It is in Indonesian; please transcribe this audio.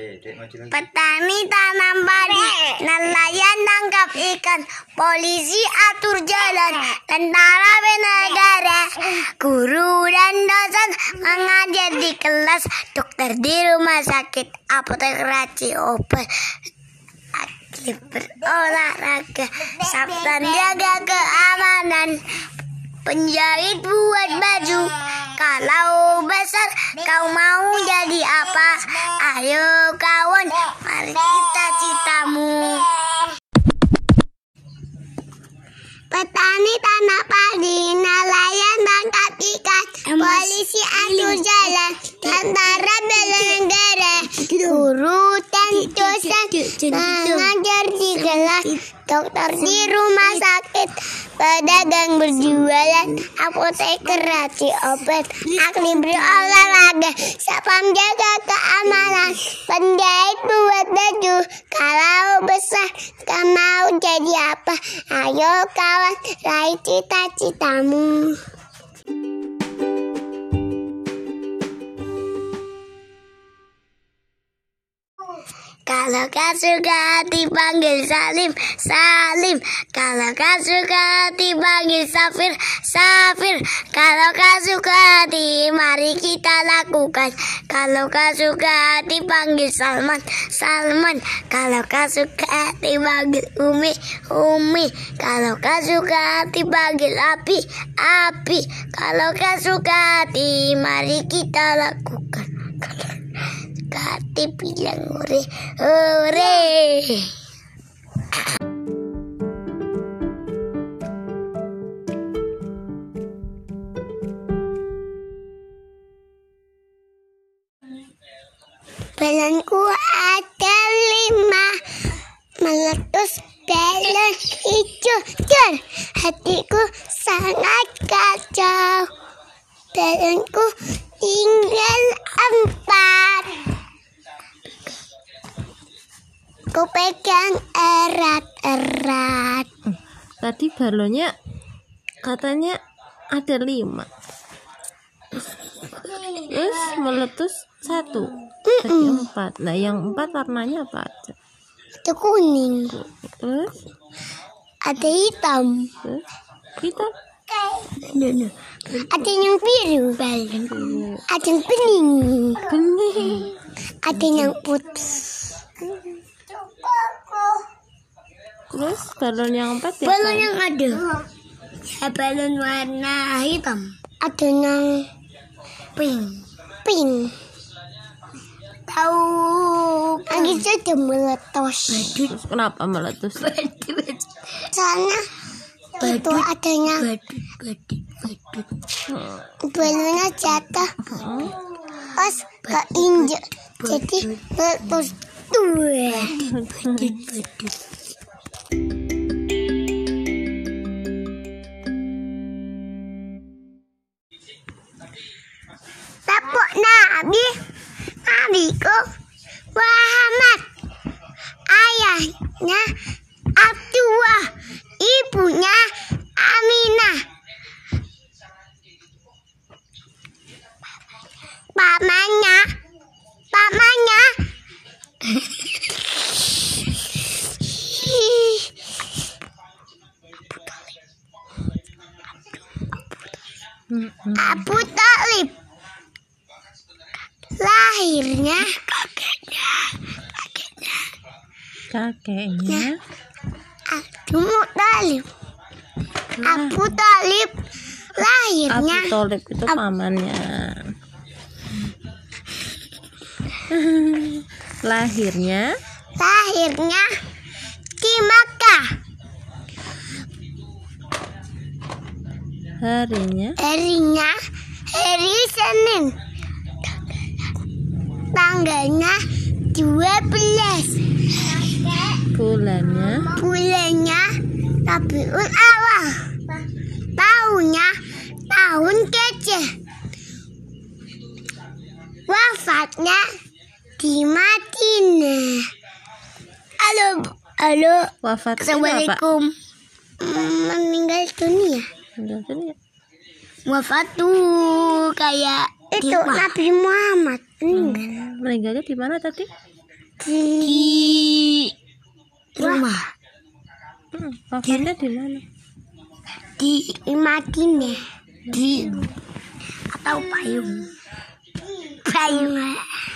Petani tanam padi, nelayan tangkap ikan, polisi atur jalan, tentara negara, guru dan dosen mengajar di kelas, dokter di rumah sakit, apotek raci obat, atlet berolahraga, sabtan jaga keamanan, penjahit buat baju. Kalau besar kau mau jadi apa? Ayo kawan, mari kita citamu. Petani tanah padi, nelayan tangkap ikan, polisi atur jalan, tentara bela negara, guru dan dosen mengajar di kelas, dokter di rumah sakit, pedagang berjualan, apoteker raci obat, akli berolahraga, sapam jaga keamanan, penjahit buat baju, kalau besar kau mau jadi apa? Ayo kawan, raih cita-citamu. Kalau kau suka dipanggil Salim, Salim. Kalau kau suka dipanggil Safir, Safir. Kalau kau suka hati, mari kita lakukan. Kalau kau suka dipanggil Salman, Salman. Kalau kau suka dipanggil Umi, Umi. Kalau kau suka dipanggil Api, Api. Kalau kau suka hati, mari kita lakukan. Kati bilang hore, hore. Balonku ada lima Meletus balon hijau. Dan hatiku sangat kacau. Balonku tinggal empat Ku pegang erat-erat Tadi balonnya katanya ada lima. Terus meletus satu. Tadi empat. Nah yang empat warnanya apa aja? Itu kuning Terus, Ada hitam terus kita Ada yang biru balon Ada yang bening bening. Ada yang putih Terus balon yang empat ya? Balon yang ada. Ya, Balon warna hitam. Ada yang pink. Pink. Tahu. Lagi saja meletus. Terus kenapa meletus? Soalnya itu adanya balonnya jatuh. Terus keinjek Jadi meletus. Tuh Tepuk Nabi Nabiku Muhammad. Ayahnya Abdullah Abu Talib. Lahirnya kakeknya kakeknya. Kakeknya. Abu Talib. Abu Talib Abu lahirnya Tolib itu pamannya. Lahirnya? Lahirnya di Makkah harinya? Harinya hari Senin. Tanggalnya 12 bulannya? Bulannya Rabiul Awal. Tahunnya tahun kece. Wafatnya di Madinah. Halo halo. Wafatnya assalamualaikum. Hmm, meninggal dunia Jalan sini ya. Wafat tuh kayak itu di mana? Nabi Muhammad. Hmm. Meninggalnya di mana tadi? Di, rumah. Hmm, wafatnya di mana? Di Madinah. Di atau payung. Payung.